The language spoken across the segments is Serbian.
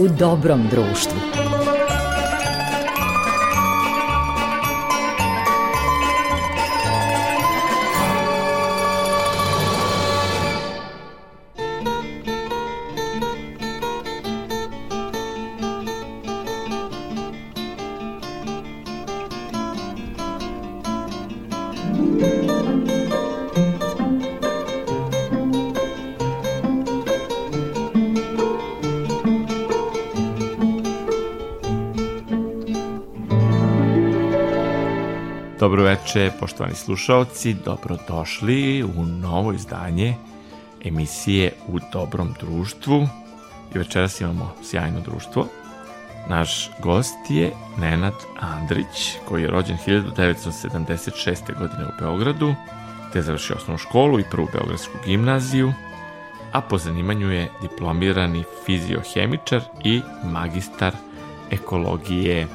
u dobrom društvu. Veče, poštovani slušalci, dobrodošli u novo izdanje emisije U dobrom društvu. I večeras imamo sjajno društvo. Naš gost je Nenad Andrić, koji je rođen 1976. godine u Beogradu, te je završio osnovnu školu i prvu Beogradsku gimnaziju, a po zanimanju je diplomirani fiziohemičar i magistar ekologije,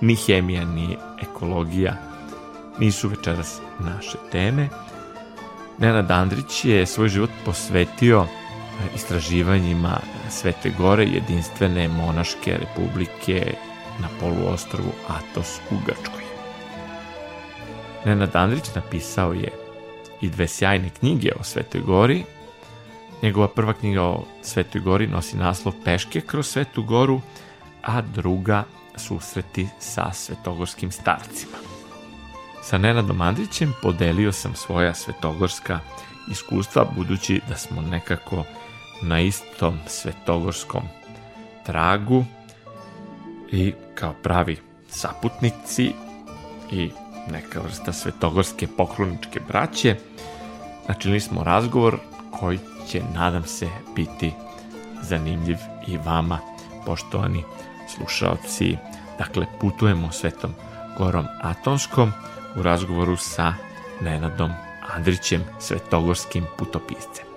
ni hemija, ni ekologija nisu večeras naše teme. Nenad Andrić je svoj život posvetio e, istraživanjima Svete Gore, jedinstvene monaške republike na poluostrovu Atos u Grčkoj. Nenad Andrić napisao je i dve sjajne knjige o Svetoj Gori. Njegova prva knjiga o Svetoj Gori nosi naslov Peške kroz Svetu Goru, a druga Susreti sa svetogorskim starcima. Sa Nenadom Andrićem podelio sam svoja svetogorska iskustva, budući da smo nekako na istom svetogorskom tragu i kao pravi saputnici i neka vrsta svetogorske pokloničke braće, načinili smo razgovor koji će, nadam se, biti zanimljiv i vama, poštovani slušalci. Dakle, putujemo svetom gorom Atonskom, u razgovoru sa Nenadom Andrićem, svetogorskim putopiscem.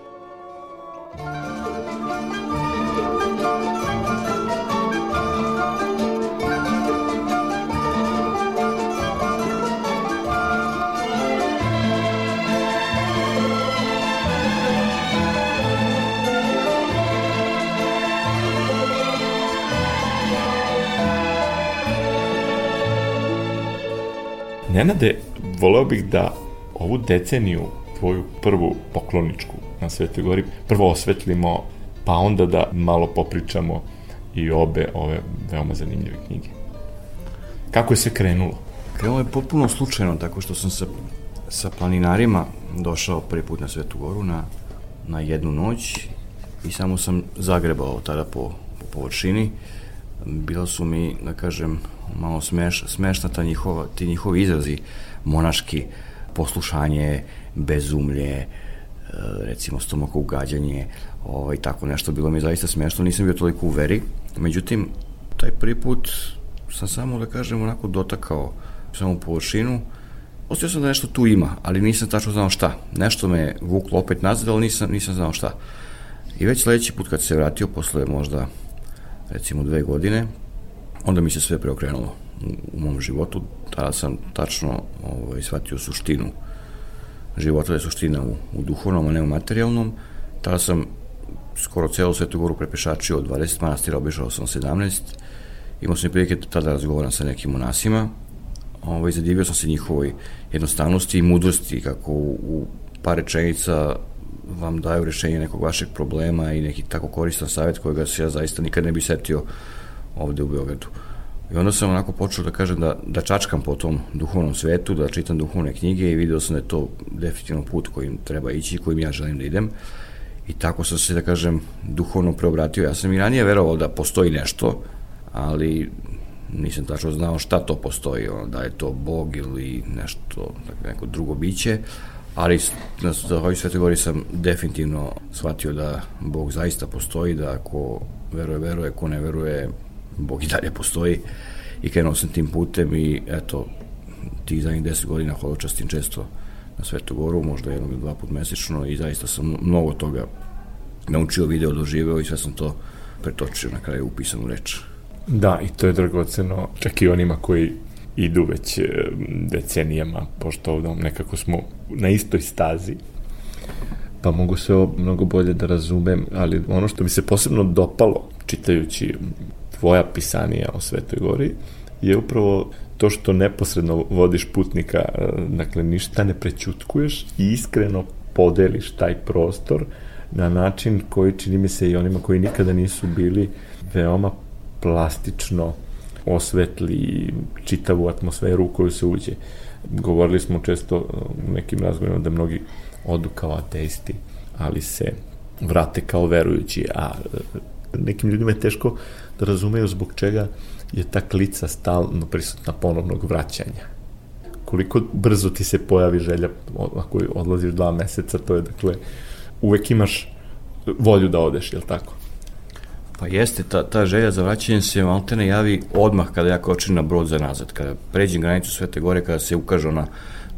Nenade, voleo bih da ovu deceniju, tvoju prvu pokloničku na Svetoj Gori, prvo osvetlimo, pa onda da malo popričamo i obe ove veoma zanimljive knjige. Kako je se krenulo? Krenulo je potpuno slučajno, tako što sam sa, sa planinarima došao prvi put na Svetu Goru na, na jednu noć i samo sam zagrebao tada po, po površini. Bilo su mi, da kažem, malo smeš, smešna ta njihova, ti njihovi izrazi monaški, poslušanje, bezumlje, e, recimo stomako ugađanje, ovaj, tako nešto, bilo mi zaista smešno, nisam bio toliko u veri, međutim, taj prvi put sam samo, da kažem, onako dotakao samo površinu, Ostio sam da nešto tu ima, ali nisam tačno znao šta. Nešto me vuklo opet nazad, ali nisam, nisam znao šta. I već sledeći put kad se vratio, posle možda recimo dve godine, onda mi se sve preokrenulo u, mom životu. Tada sam tačno ovaj, shvatio suštinu života, da je suština u, u duhovnom, a ne u materijalnom. Tada sam skoro celu Svetu Goru prepešačio od 20 manastira, obišao sam 17. Imao sam i prilike tada da razgovaram sa nekim monasima. Ovaj, zadivio sam se njihovoj jednostavnosti i mudrosti, kako u, u par rečenica vam daju rešenje nekog vašeg problema i neki tako koristan savjet kojega se ja zaista nikad ne bi setio ovde u Beogradu. I onda sam onako počeo da kažem da, da čačkam po tom duhovnom svetu, da čitam duhovne knjige i video sam da je to definitivno put kojim treba ići, kojim ja želim da idem. I tako sam se, da kažem, duhovno preobratio. Ja sam i ranije verovao da postoji nešto, ali nisam tačno znao šta to postoji, ono, da je to Bog ili nešto, dakle, neko drugo biće, ali na ovoj Svetoj Gori sam definitivno shvatio da Bog zaista postoji, da ako veruje, veruje, ko ne veruje, Bog i dalje postoji i krenuo sam tim putem i eto, tih zadnjih deset godina holočastim često na Svetu Goru, možda jednog ili dva put mesečno i zaista sam mnogo toga naučio, video, doživeo i sve sam to pretočio na kraju upisanu reč. Da, i to je dragoceno čak i onima koji idu već e, decenijama, pošto ovdje nekako smo na istoj stazi. pa mogu ovo mnogo bolje da razumem, ali ono što mi se posebno dopalo čitajući tvoja pisanija o Svetoj Gori je upravo to što neposredno vodiš putnika, e, dakle ništa ne prećutkuješ i iskreno podeliš taj prostor na način koji čini mi se i onima koji nikada nisu bili veoma plastično osvetli čitavu atmosferu u koju se uđe. Govorili smo često u nekim razgovorima da mnogi odu kao ateisti, ali se vrate kao verujući, a nekim ljudima je teško da razumeju zbog čega je ta klica stalno prisutna ponovnog vraćanja. Koliko brzo ti se pojavi želja, ako odlaziš dva meseca, to je dakle, uvek imaš volju da odeš, je li tako? Pa jeste, ta, ta želja za vraćanje se maltene javi odmah kada ja kočim na brod za nazad. Kada pređem granicu Svete Gore, kada se ukaže ona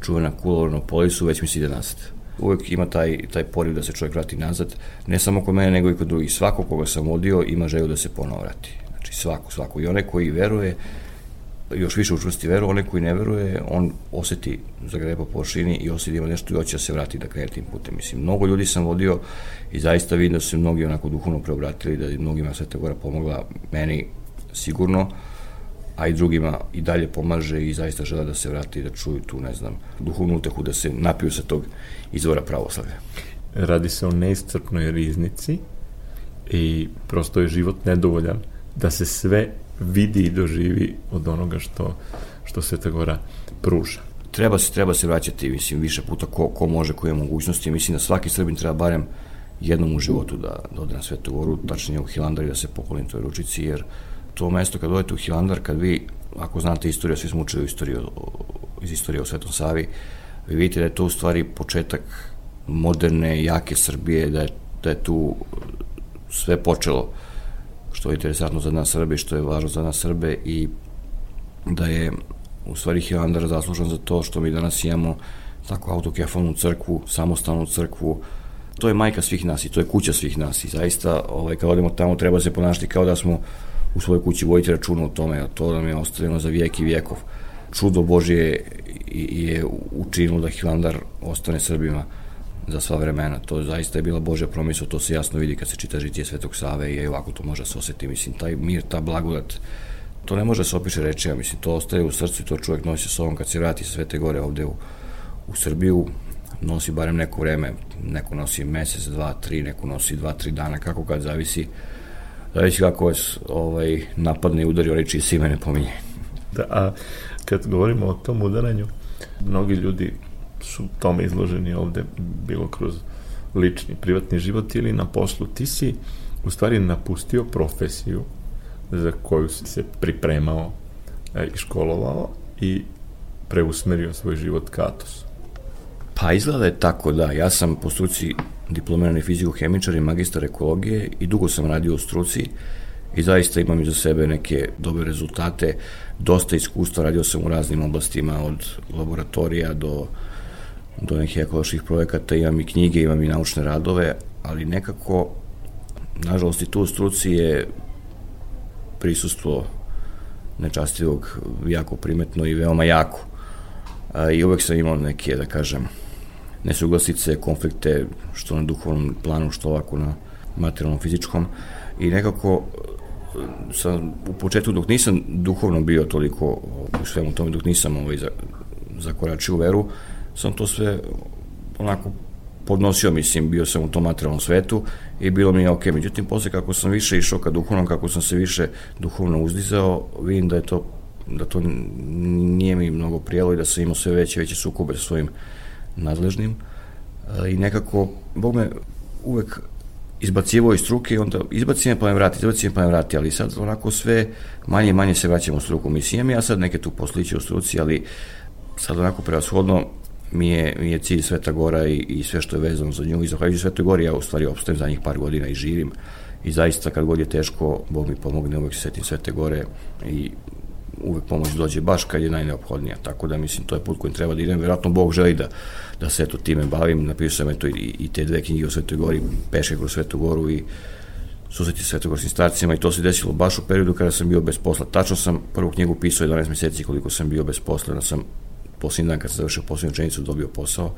čuvena kula polisu, već mi se ide nazad. Uvek ima taj, taj poriv da se čovjek vrati nazad, ne samo kod mene, nego i kod drugih. Svako koga sam vodio ima želju da se ponovo vrati. Znači svako, svako. I one koji veruje, još više učvrsti veru, one koji ne veruje, on oseti zagreba po površini i oseti da ima nešto i hoće da se vrati da krene tim putem. Mislim, mnogo ljudi sam vodio i zaista vidim da su se mnogi onako duhovno preobratili, da je mnogima Sveta Gora pomogla meni sigurno, a i drugima i dalje pomaže i zaista žele da se vrati i da čuju tu, ne znam, duhovnu utehu, da se napiju sa tog izvora pravoslavlja. Radi se o neiscrpnoj riznici i prosto je život nedovoljan da se sve vidi i doživi od onoga što, što Sveta Gora pruža. Treba se, treba se vraćati, mislim, više puta ko, ko može, koje mogućnosti. Mislim da svaki Srbin treba barem jednom u životu da, da ode na Svetu Goru, tačnije u Hilandar i da se pokolim toj ručici, jer to mesto kad odete u Hilandar, kad vi, ako znate istoriju, svi smo učili istoriju, iz istorije o Svetom Savi, vi vidite da je to u stvari početak moderne, jake Srbije, da je, da je tu sve počelo što je interesantno za nas Srbe što je važno za nas Srbe i da je u stvari Hilandar zaslužan za to što mi danas imamo tako autokefalnu crkvu, samostalnu crkvu, to je majka svih nas i to je kuća svih nas i zaista ovaj, kad odemo tamo treba se ponašati kao da smo u svojoj kući vojiti računa o tome, to nam je ostavljeno za vijek i vijekov. Čudo Božje je učinilo da Hilandar ostane Srbima za sva vremena. To zaista je bila Božja promisla, to se jasno vidi kad se čita žitije Svetog Save i ovako to može da se osjeti. Mislim, taj mir, ta blagodat, to ne može da se opiše reči, ja mislim, to ostaje u srcu i to čovjek nosi sa sobom kad se vrati sa Svete Gore ovde u, u Srbiju, nosi barem neko vreme, neko nosi mesec, dva, tri, neko nosi dva, tri dana, kako kad zavisi, zavisi kako vas ovaj, napadne i udari o reči i si mene pominje. Da, a kad govorimo o tom udaranju, mnogi ljudi su tome izloženi ovde, bilo kroz lični, privatni život ili na poslu. Ti si u stvari napustio profesiju za koju si se pripremao e, i školovao i preusmerio svoj život ka Atosu. Pa izgleda je tako, da. Ja sam po struci diplomirani fiziko-hemičar i magistar ekologije i dugo sam radio u struci i zaista imam iza sebe neke dobre rezultate, dosta iskustva, radio sam u raznim oblastima od laboratorija do do nekih ekoloških projekata, imam i knjige, imam i naučne radove, ali nekako, nažalost i tu u struci je prisustvo nečastivog jako primetno i veoma jako. I uvek sam imao neke, da kažem, nesuglasice, konflikte, što na duhovnom planu, što ovako na materijalnom, fizičkom. I nekako sam u početku dok nisam duhovno bio toliko u svemu tome, dok nisam ovaj, zakoračio veru, sam to sve onako podnosio, mislim, bio sam u tom materijalnom svetu i bilo mi je ok. Međutim, posle kako sam više išao ka duhovnom, kako sam se više duhovno uzdizao, vidim da je to da to nije mi mnogo prijelo i da sam imao sve veće veće sukobe sa svojim nadležnim i nekako, Bog me uvek izbacivo iz struke i onda izbacim pa me vrati, izbacim pa me vrati, ali sad onako sve manje i manje se vraćamo u struku. Mislim, ja sad neke tu posliće u struci, ali sad onako prevashodno mi je, mi je cilj Sveta Gora i, i sve što je vezano za nju i zahvaljujući Svetoj Gori ja u stvari opstajem za njih par godina i živim i zaista kad god je teško Bog mi pomogne, uvek se setim Svete Gore i uvek pomoć dođe baš kad je najneophodnija, tako da mislim to je put kojim treba da idem, verovatno Bog želi da, da se to time bavim, napisao sam eto i, i te dve knjige o Svetoj Gori, peške kroz Svetu Goru i susreti svetogorskim starcima i to se desilo baš u periodu kada sam bio bez posla. Tačno sam prvu knjigu pisao 11 meseci koliko sam bio bez posla, da sam posljednji dan kad sam završio posljednju učenicu dobio posao.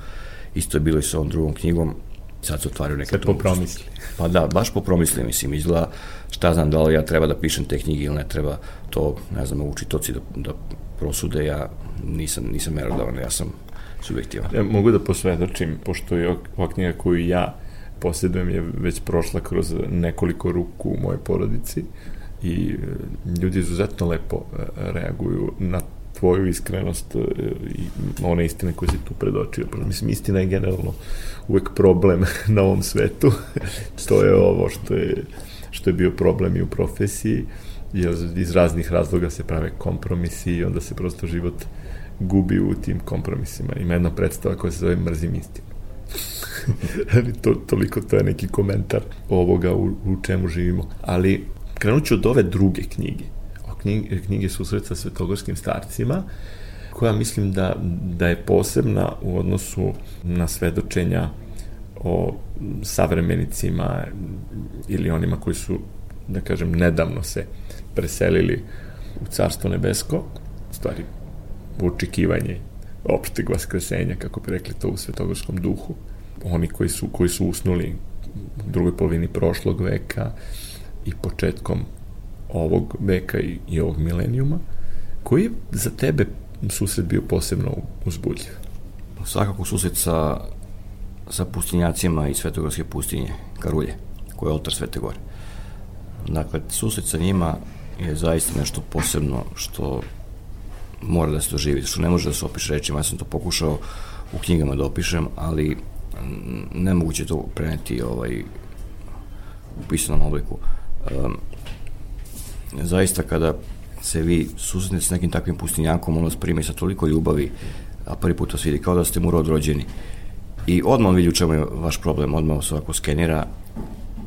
Isto je bilo i sa ovom drugom knjigom. Sad se otvaraju neke Sve po promisli. Pa da, baš po promisli, mislim, izgleda šta znam da li ja treba da pišem te knjige ili ne treba, to, ne znam, učitoci da, da prosude, ja nisam, nisam merodavan, ja sam subjektivan. Ja mogu da posvedočim, pošto je ova knjiga koju ja posjedujem je već prošla kroz nekoliko ruku u mojoj porodici i e, ljudi izuzetno lepo e, reaguju na tvoju iskrenost e, i one istine koje si tu predočio. Mislim, istina je generalno uvek problem na ovom svetu. to je ovo što je, što je bio problem i u profesiji, jer iz raznih razloga se prave kompromisi i onda se prosto život gubi u tim kompromisima. Ima jedna predstava koja se zove Mrzim istinu. to, toliko to je neki komentar ovoga u, u čemu živimo. Ali krenut ću od ove druge knjige knjige, knjige susret sa svetogorskim starcima, koja mislim da, da je posebna u odnosu na svedočenja o savremenicima ili onima koji su, da kažem, nedavno se preselili u Carstvo nebesko, stvari očekivanje opšteg vaskresenja, kako bi rekli to u svetogorskom duhu. Oni koji su, koji su usnuli u drugoj polovini prošlog veka i početkom ovog veka i, i ovog milenijuma, koji je za tebe susret bio posebno uzbudljiv? Svakako susret sa, sa pustinjacima i Svetogorske pustinje, Karulje, koji je oltar Svete Gore. Dakle, susret sa njima je zaista nešto posebno što mora da se doživi, što ne može da se opiše rečima. Ja sam to pokušao u knjigama da opišem, ali nemoguće to preneti ovaj, u pisanom obliku. Um, zaista kada se vi susretnete s nekim takvim pustinjakom, on vas prime sa toliko ljubavi, a prvi put vas vidi kao da ste mu rod rođeni. I odmah vidi u čemu je vaš problem, odmah vas ovako skenira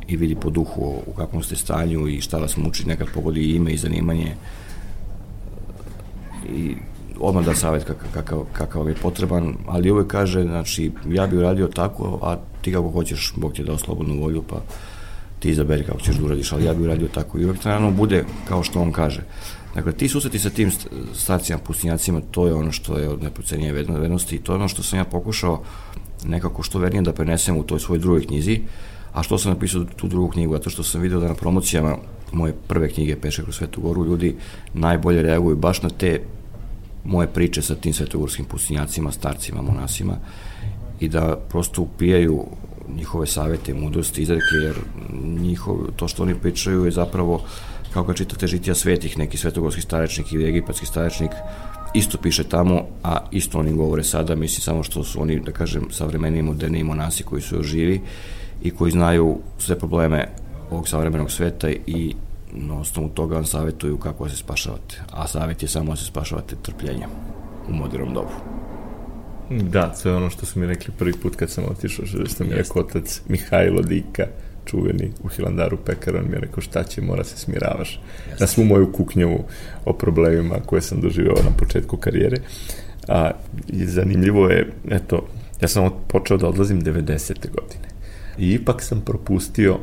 i vidi po duhu u kakvom ste stanju i šta vas muči, nekad pogodi ime i zanimanje i odmah da savjet kakav, kakav, kakav je potreban, ali uvek kaže, znači, ja bih uradio tako, a ti kako hoćeš, Bog ti je dao slobodnu volju, pa ti izaberi kako ćeš da uradiš, ali ja bih uradio tako. I uvek naravno bude kao što on kaže. Dakle, ti susreti sa tim stacijama, pustinjacima, to je ono što je od neprocenije vednosti i to je ono što sam ja pokušao nekako što vernije da prenesem u toj svojoj drugoj knjizi, a što sam napisao tu drugu knjigu, zato što sam video da na promocijama moje prve knjige Peše kroz Svetu Goru ljudi najbolje reaguju baš na te moje priče sa tim svetogorskim pustinjacima, starcima, monasima i da prosto upijaju njihove savete mudrosti, izreke, jer njihov, to što oni pričaju je zapravo kao kad čitate žitija svetih, neki svetogorski starečnik ili egipatski starečnik, isto piše tamo, a isto oni govore sada, mislim samo što su oni, da kažem, savremeni moderni monasi koji su još živi i koji znaju sve probleme ovog savremenog sveta i na osnovu toga vam savjetuju kako da se spašavate. A savjet je samo da se spašavate trpljenjem u modernom dobu. Da, to je ono što su mi rekli prvi put kad sam otišao, što mi je otac Mihajlo Dika, čuveni u Hilandaru pekar, on mi je rekao šta će, mora se smiravaš. Jeste. Na svu moju kuknjavu o problemima koje sam doživao na početku karijere. A, I zanimljivo je, eto, ja sam počeo da odlazim 90. godine. I ipak sam propustio,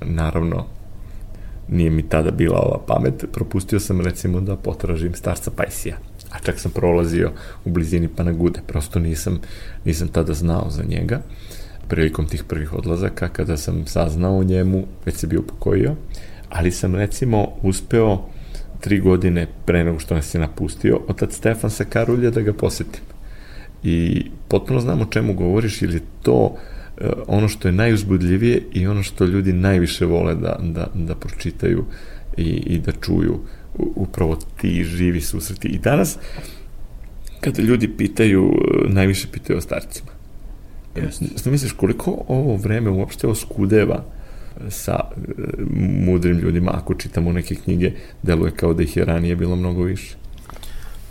naravno, nije mi tada bila ova pamet, propustio sam recimo da potražim starca Pajsija a čak sam prolazio u blizini Panagude, prosto nisam, nisam tada znao za njega prilikom tih prvih odlazaka, kada sam saznao o njemu, već se bio upokojio, ali sam recimo uspeo tri godine pre nego što nas je napustio, otac Stefan sa Karulja da ga posetim. I potpuno znam o čemu govoriš, ili to e, ono što je najuzbudljivije i ono što ljudi najviše vole da, da, da pročitaju i, i da čuju upravo ti živi susreti. I danas, kada ljudi pitaju, najviše pitaju o starcima. Yes. Misliš, koliko ovo vreme uopšte oskudeva sa e, mudrim ljudima, ako čitamo neke knjige, deluje kao da ih je ranije bilo mnogo više?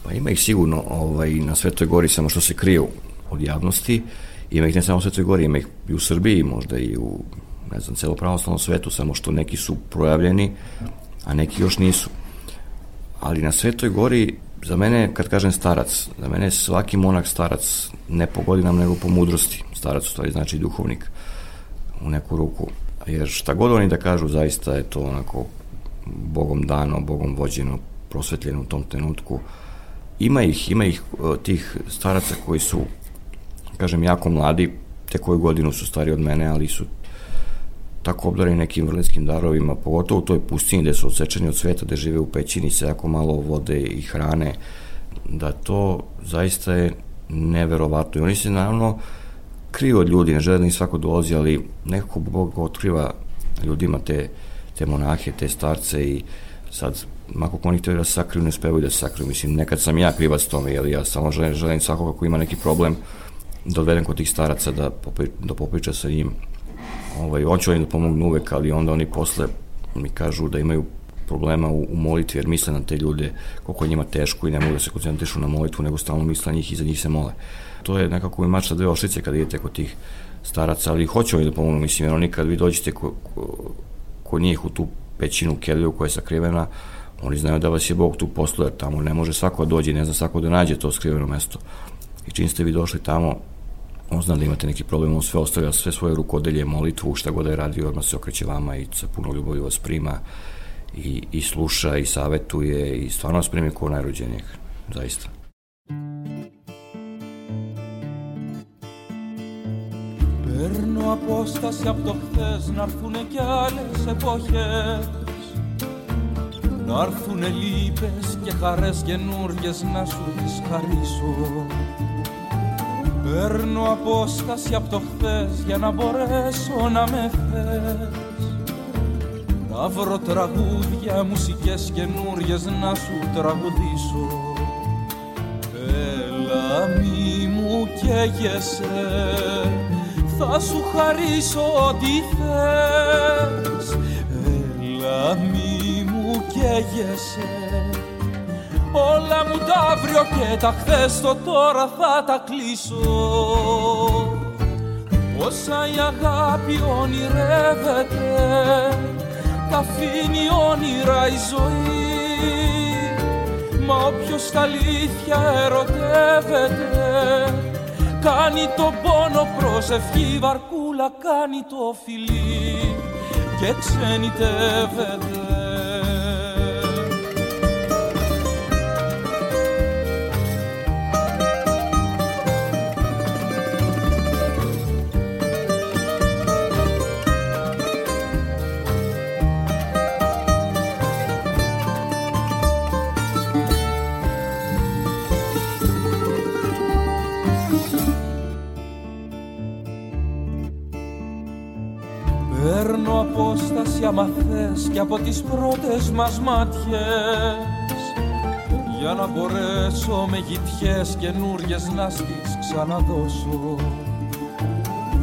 Pa ima ih sigurno ovaj, na Svetoj gori, samo što se kriju od javnosti. Ima ih ne samo u Svetoj gori, ima ih i u Srbiji, možda i u ne znam, celo pravoslavnom svetu, samo što neki su projavljeni, a neki još nisu ali na Svetoj gori za mene, kad kažem starac, za mene je svaki monak starac ne po godinama nego po mudrosti. Starac u stvari znači duhovnik u neku ruku. Jer šta god oni da kažu, zaista je to onako Bogom dano, Bogom vođeno, prosvetljeno u tom trenutku. Ima ih, ima ih e, tih staraca koji su, kažem, jako mladi, te koju godinu su stari od mene, ali su tako obdareni nekim vrlinskim darovima, pogotovo u toj pustini gde su odsečeni od sveta, gde žive u pećini sa jako malo vode i hrane, da to zaista je neverovatno. I oni se naravno kriju od ljudi, ne žele da im svako dolazi, ali nekako Bog otkriva ljudima te, te monahe, te starce i sad, mako oni htjeli da sakriju, ne uspevaju da se sakriju. Mislim, nekad sam ja krivac tome, jer ja samo želim, želim svakoga ko ima neki problem da odvedem kod tih staraca da, popri, da popriča sa njim. Ovaj, on će im da pomognu uvek, ali onda oni posle mi kažu da imaju problema u, u molitvi, jer misle na te ljude koliko je njima teško i ne mogu da se koncentrišu na molitvu, nego stalno misle na njih i za njih se mole. To je nekako i mač sa dve ošlice kad idete kod tih staraca, ali hoće oni da pomognu, mislim, jer oni kad vi dođete ko, ko, kod njih u tu pećinu keliju koja je sakrivena, oni znaju da vas je Bog tu poslao, jer tamo ne može svako da dođe, ne zna svako da nađe to skriveno mesto. I čim ste vi došli tamo, on zna da imate neki problem, on sve ostavlja, sve svoje rukodelje, molitvu, šta god da je radio, odmah se okreće vama i sa puno ljubavi vas prima i, i sluša i savetuje i stvarno vas primi kao najrođenijeg, zaista. Παίρνω απόσταση από το χθες να έρθουνε κι άλλες εποχές. Να έρθουνε λύπες και χαρές καινούργιες να σου τις χαρίσω. Παίρνω απόσταση από το χθες για να μπορέσω να με θες. Να βρω τραγούδια, μουσικές καινούριες να σου τραγουδήσω. Έλα μη μου καίγεσαι Θα σου χαρίσω ό,τι θες. Έλα μη μου καίγεσαι. Όλα μου τα αύριο και τα χθες το τώρα θα τα κλείσω. Όσα η αγάπη ονειρεύεται τα αφήνει όνειρα η ζωή. Μα όποιος τα αλήθεια ερωτεύεται Κάνει το πόνο προσευχή βαρκούλα Κάνει το φιλί. Και ξενιτεύεται απόσταση άμα θες και από τις πρώτες μας μάτιες. Για να μπορέσω με γητιές καινούριες να στις ξαναδώσω.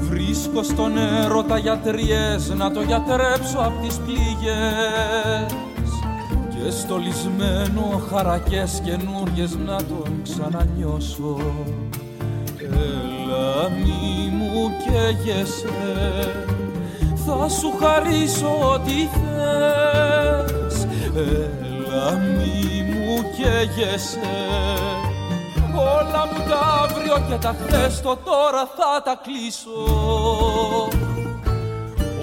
Βρίσκω στον έρωτα γιατριές να το γιατρέψω απ' τις πληγές. Και στολισμένο χαρακές καινούριες να τον ξανανιώσω. Έλα μη μου καίγεσαι θα σου χαρίσω ό,τι θες. Έλα μη μου καίγεσαι. Όλα μου τα αύριο και τα χθες το τώρα θα τα κλείσω.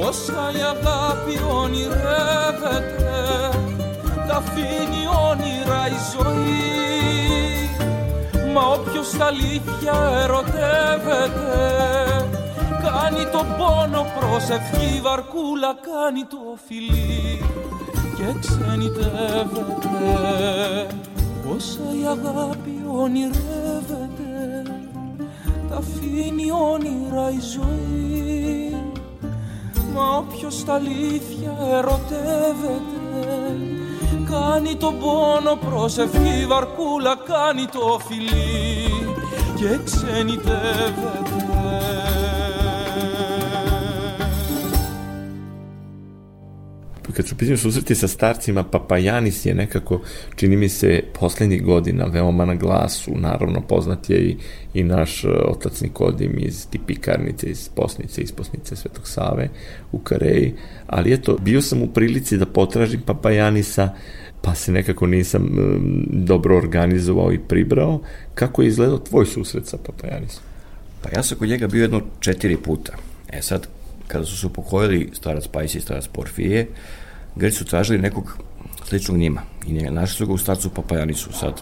Όσα η αγάπη ονειρεύεται τα αφήνει όνειρα η ζωή. Μα όποιος τα αλήθεια ερωτεύεται Κάνει τον πόνο προσευχή βαρκούλα Κάνει το φιλί. Και ξενιτεύεται Όσα η αγάπη ονειρεύεται Τα αφήνει όνειρα η ζωή. Μα όποιος τα αλήθεια ερωτεύεται Κάνει τον πόνο προσευχή βαρκούλα Κάνει το φιλί. Και ξενιτεύεται kad su pitanju susreti sa starcima, Papajanis je nekako, čini mi se, poslednjih godina veoma na glasu, naravno poznat je i, i naš e, otac Nikodim iz tipikarnice, iz Posnice, iz Posnice Svetog Save u Kareji, ali eto, bio sam u prilici da potražim Papajanisa, pa se nekako nisam um, dobro organizovao i pribrao. Kako je izgledao tvoj susret sa Papajanisom? Pa ja sam kod njega bio jedno četiri puta. E sad, kada su se upokojili starac Pajsi i starac Porfije, Grci su tražili nekog sličnog njima i našli su ga u starcu Papajanisu sad.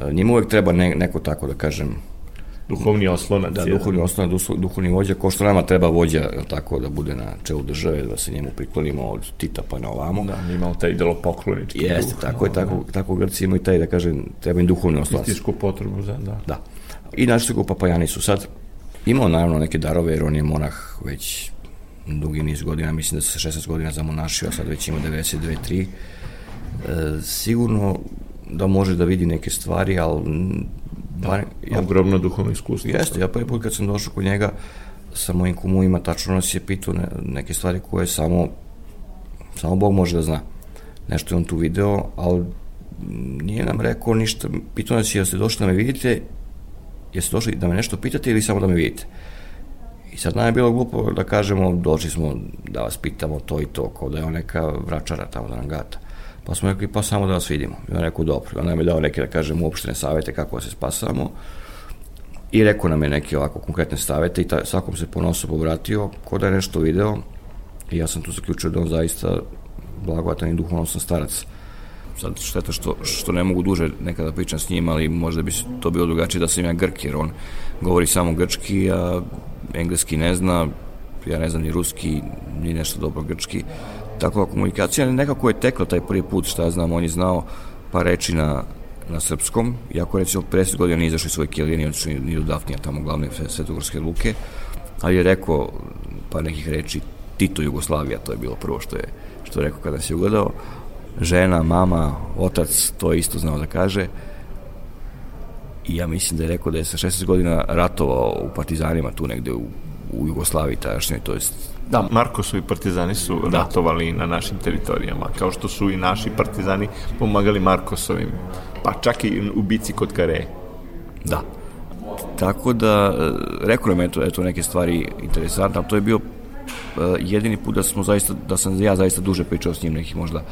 E, njima uvek treba ne, neko tako da kažem duhovni oslonac. Da, jedan. duhovni oslonac, duh- duhovni vođa, ko što nama treba vođa, jel tako, da bude na čelu države, da se njemu priklonimo od Tita pa na ovamo. Da, mi imamo taj delo poklonički Jeste, duh, tako je, tako, tako Grci imaju taj, da kažem, treba im duhovni oslonac. Istinsku potrebu za, da. Da. I našli su ga u Papajanisu. Sad, imao naravno neke darove, jer on je monah već dugi niz godina, mislim da se 16 godina zamonašio, a sad već ima 92, 3. E, sigurno da može da vidi neke stvari, ali m, bar, ja, Ogromno duhovno iskustvo. jeste, ja prvi put kad sam došao kod njega sa mojim kumovima, tačno nas je pitao ne, neke stvari koje samo samo Bog može da zna. Nešto je on tu video, ali nije nam rekao ništa. Pitao nas je, jeste došli da me vidite, jeste došli da me nešto pitate ili samo da me vidite? Sad nam je bilo glupo da kažemo, došli smo da vas pitamo to i to, kao da je on neka vračara tamo da nam gata. Pa smo rekli, pa samo da vas vidimo. I on rekao, dobro. I onda nam je dao neke, da kažem, uopštene savete kako da se spasamo. I rekao nam je neke ovako konkretne savete i ta, svakom se ponosom obratio, ko da je nešto video. I ja sam tu zaključio da on zaista blagovatan i duhovnosan starac. Sad šteta što, što ne mogu duže nekada pričam s njim, ali možda bi to bilo drugačije da sam ja Grk, jer on govori samo grčki, a engleski ne zna, ja ne znam ni ruski, ni nešto dobro grčki. Tako da komunikacija nekako je tekla taj prvi put, šta ja znam, on je znao par reči na, na srpskom, iako recimo 50 godina nije izašao iz svoje kelije, nije otišao ni, do Dafnija, tamo glavne sve- svetogorske luke, ali je rekao par nekih reči Tito Jugoslavija, to je bilo prvo što je, što je rekao kada se ugledao. Žena, mama, otac, to je isto znao da kaže. I ja mislim da je rekao da je sa 16 godina ratovao u partizanima tu negde u, u Jugoslaviji tadašnjoj, to jest Da, Markosovi partizani su Da. ratovali na našim teritorijama, kao što su i naši partizani pomagali Markosovim, pa čak i u bici kod Kare. Da. Tako da, e, rekao nam je eto, eto neke stvari interesantne, ali to je bio e, jedini put da smo zaista, da sam ja zaista duže pričao s njim, nekih možda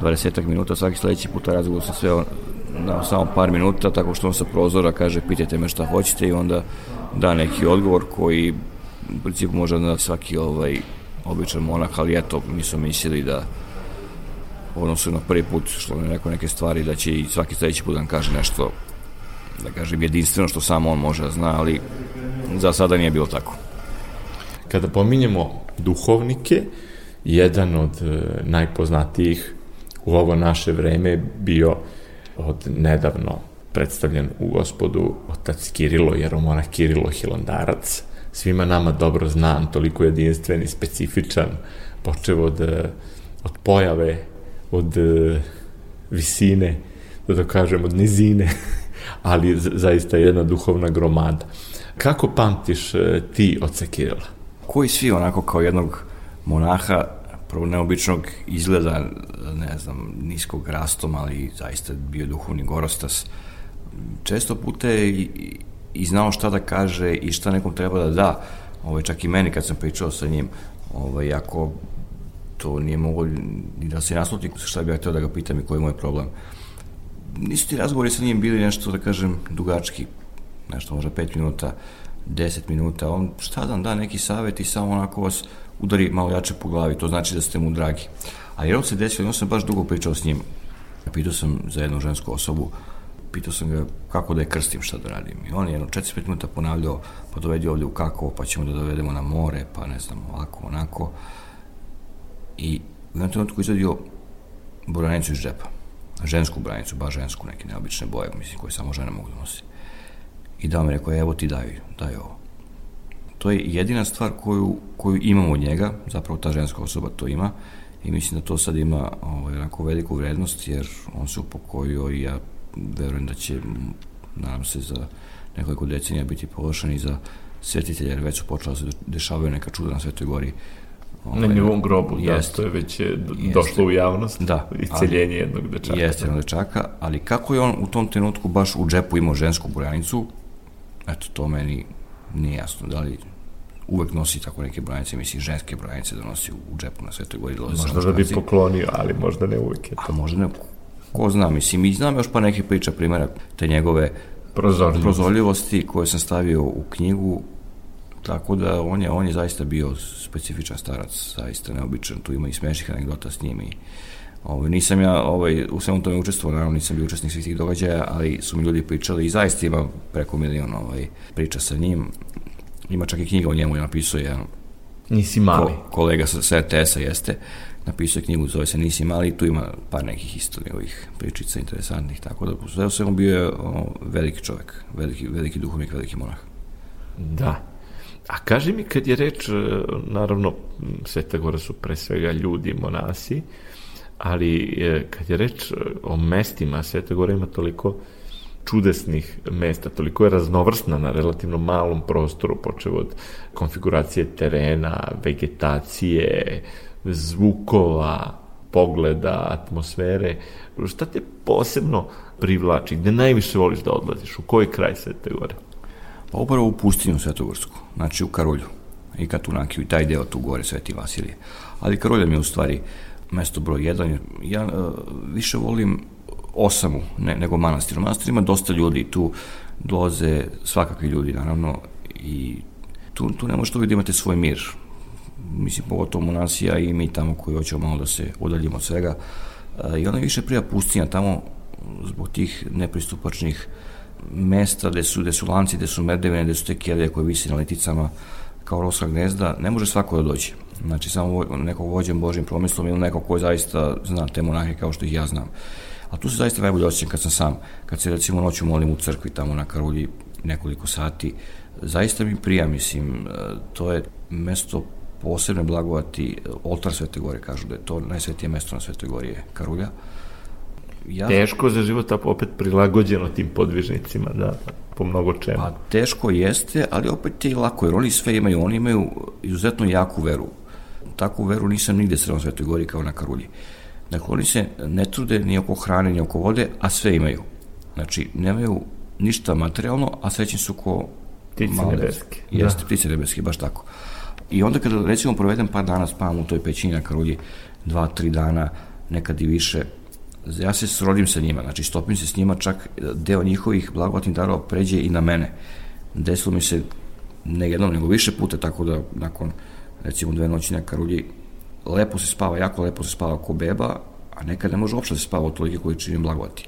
20 minuta, svaki sledeći puta razgovor sam sveo na samo par minuta, tako što on sa prozora kaže pitajte me šta hoćete i onda da neki odgovor koji u principu može da svaki ovaj običan monah, ali eto, mi smo mislili da odnosu na prvi put što je rekao neke stvari, da će i svaki sledeći put da kaže nešto da kažem, jedinstveno što samo on može da zna, ali za sada nije bilo tako. Kada pominjemo duhovnike, jedan od e, najpoznatijih u ovo naše vreme bio od nedavno predstavljen u gospodu otac Kirilo, jeromonah Kirilo Hilandarac, svima nama dobro znan, toliko jedinstven i specifičan, počeo od, od pojave, od e, visine, da to kažem, od nizine, ali zaista jedna duhovna gromada. Kako pamtiš e, ti oca Kirila? Koji svi onako kao jednog monaha, prvo neobičnog izgleda, ne znam, niskog rastom, ali zaista bio duhovni gorostas. Često puta je i, i- znao šta da kaže i šta nekom treba da da. Ovaj, čak i meni kad sam pričao sa njim, ovaj, ako to nije moglo ni da se nasluti šta bi ja htio da ga pitam i koji je moj problem. Nisu ti razgovori sa njim bili nešto, da kažem, dugački, nešto možda 5 minuta, 10 minuta, on šta da vam da neki savjet i samo onako vas udari malo jače po glavi, to znači da ste mu dragi. A jer on se desilo, on sam baš dugo pričao s njim. Pitao sam za jednu žensku osobu, pitao sam ga kako da je krstim, šta da radim. I on je jedno 4-5 minuta ponavljao, pa dovedi ovde u Kakovo, pa ćemo da dovedemo na more, pa ne znam, ovako, onako. I u jednom trenutku izadio buranicu iz džepa. Žensku branicu, baš žensku, neke neobične boje, mislim, koje samo žene mogu da nosi. I dao mi rekao, evo ti daj, daj ovo. To je jedina stvar koju, koju imam od njega, zapravo ta ženska osoba to ima, i mislim da to sad ima ovaj, onako veliku vrednost, jer on se upokojio i ja verujem da će, nadam se, za nekoliko decenija biti površan i za svetitelja, jer već su počela da se dešavaju neka čuda na Svetoj gori. Na njegovom grobu, da, Jeste. to je već e, d- Jeste. došlo u javnost. Da, Isceljenje jednog dečaka. Jeste jednog dečaka, ali kako je on u tom trenutku baš u džepu imao žensku brojanicu, eto, to meni nije jasno. Da li uvek nosi tako neke brojanice, mislim, ženske brojanice da nosi u džepu na Svetoj gori. Možda da bi poklonio, ali možda ne uvijek je A to. možda ne, ko zna, mislim, i znam još pa neke priča, primjera, te njegove Prozorljivost. prozorljivosti koje sam stavio u knjigu, tako da on je, on je zaista bio specifičan starac, zaista neobičan, tu ima i smešnih anegdota s njim i Ovaj, nisam ja ovaj, u svemu tome učestvovao, naravno nisam bio učesnik svih tih događaja, ali su mi ljudi pričali i zaista ima preko milion ovaj, priča sa njim. Ima čak i knjiga o njemu, je napisao jedan Nisi mali. Ko, kolega sa, sa RTS-a jeste, napisao je knjigu, zove se Nisi mali, tu ima par nekih istorija ovih pričica interesantnih, tako da sve u svemu bio je o, veliki čovek, veliki, veliki duhovnik, veliki monah. Da. A kaži mi, kad je reč, e, naravno, Sveta Gora su pre svega ljudi, monasi, ali e, kad je reč e, o mestima, Sveta Gora ima toliko čudesnih mesta, toliko je raznovrsna na relativno malom prostoru, počeo od konfiguracije terena, vegetacije, zvukova, pogleda, atmosfere. Šta te posebno privlači? Gde najviše voliš da odlaziš? U koji kraj Svete Gore? Pa upravo u pustinju Svetogorsku, znači u Karolju i Katunakiju i taj deo tu gore Sveti Vasilije. Ali Karolja mi je u stvari mesto broj jedan. Ja uh, više volim Osamu ne, nego manastir. Manastiru ima dosta ljudi, tu dolaze svakakvi ljudi, naravno, i tu, tu ne možete uvijek da imate svoj mir. Mislim, pogotovo monasija i mi tamo koji hoćemo malo da se udaljimo od svega. Uh, I ona više prija pustinja tamo zbog tih nepristupačnih mesta gde su, gde su lanci, gde su merdevine, gde su te kelije koje visi na leticama kao roska gnezda, ne može svako da dođe. Znači, samo nekog vođen Božim promislom ili nekog ko zaista zna te monahe kao što ih ja znam. A tu se zaista najbolje osjećam kad sam sam, kad se recimo noću molim u crkvi tamo na Karolji nekoliko sati, zaista mi prija, mislim, to je mesto posebne blagovati, oltar Svete Gore kažu da je to najsvetije mesto na Svetoj Gori je Karulja, ja... Teško za život, a opet prilagođeno tim podvižnicima, da, po mnogo čemu. Pa teško jeste, ali opet je i lako, jer oni sve imaju, oni imaju izuzetno jaku veru. Takvu veru nisam nigde sreo na Svetoj Gori kao na Karulji. Dakle, oni se ne trude ni oko hrane, ni oko vode, a sve imaju. Znači, nemaju ništa materijalno, a srećni su ko ptice nebeske. Jeste, da. ptice nebeske, baš tako. I onda kada, recimo, provedem par dana spavam u toj pećini na Karulji, dva, tri dana, nekad i više, ja se srodim sa njima, znači stopim se s njima, čak deo njihovih blagovatnih darova pređe i na mene. Desilo mi se ne jednom, nego više puta, tako da nakon recimo dve noći na Karulji lepo se spava, jako lepo se spava ko beba, a nekad ne može uopšte da se spava od tolike količine blagovati.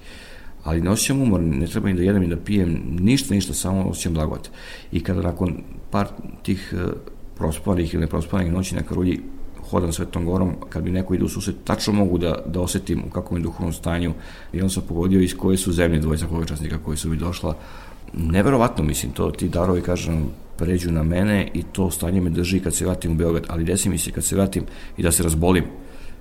Ali ne osjećam umor, ne treba ni da jedem i da pijem, ništa, ništa, samo osjećam blagovat. I kada nakon par tih uh, prospavanih ili neprospavanih noći na Karulji hodam Svetom Gorom, kad bi neko ide u susret, tačno mogu da, da osetim u kakvom je duhovnom stanju i on sam pogodio iz koje su zemlje dvojica časnika koji su mi došla. Neverovatno, mislim, to ti darovi, kažem, pređu na mene i to stanje me drži kad se vratim u Beograd, ali desi mi se kad se vratim i da se razbolim.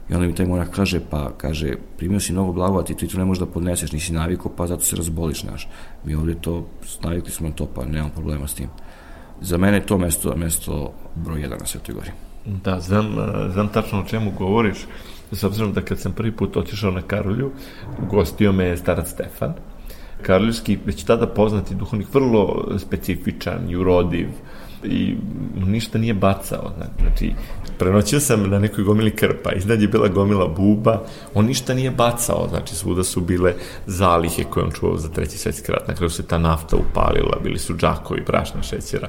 I onda mi taj monak kaže, pa kaže, primio si mnogo blagovati, ti to ne možeš da podneseš, nisi naviko, pa zato se razboliš, znaš. Mi ovde to, navikli smo na to, pa nemam problema s tim. Za mene je to mesto, mesto broj jedan na Svetoj Gori. Da, znam, znam tačno o čemu govoriš, s obzirom da kad sam prvi put otišao na Karolju, gostio me je starac Stefan, Karoljski, već tada poznati duhovnik, vrlo specifičan i urodiv, i ništa nije bacao. Znači, prenoćio sam na nekoj gomili krpa, iznad je bila gomila buba, on ništa nije bacao, znači svuda su bile zalihe koje on čuvao za treći svetski rat, na kraju se ta nafta upalila, bili su džakovi, brašna šećera.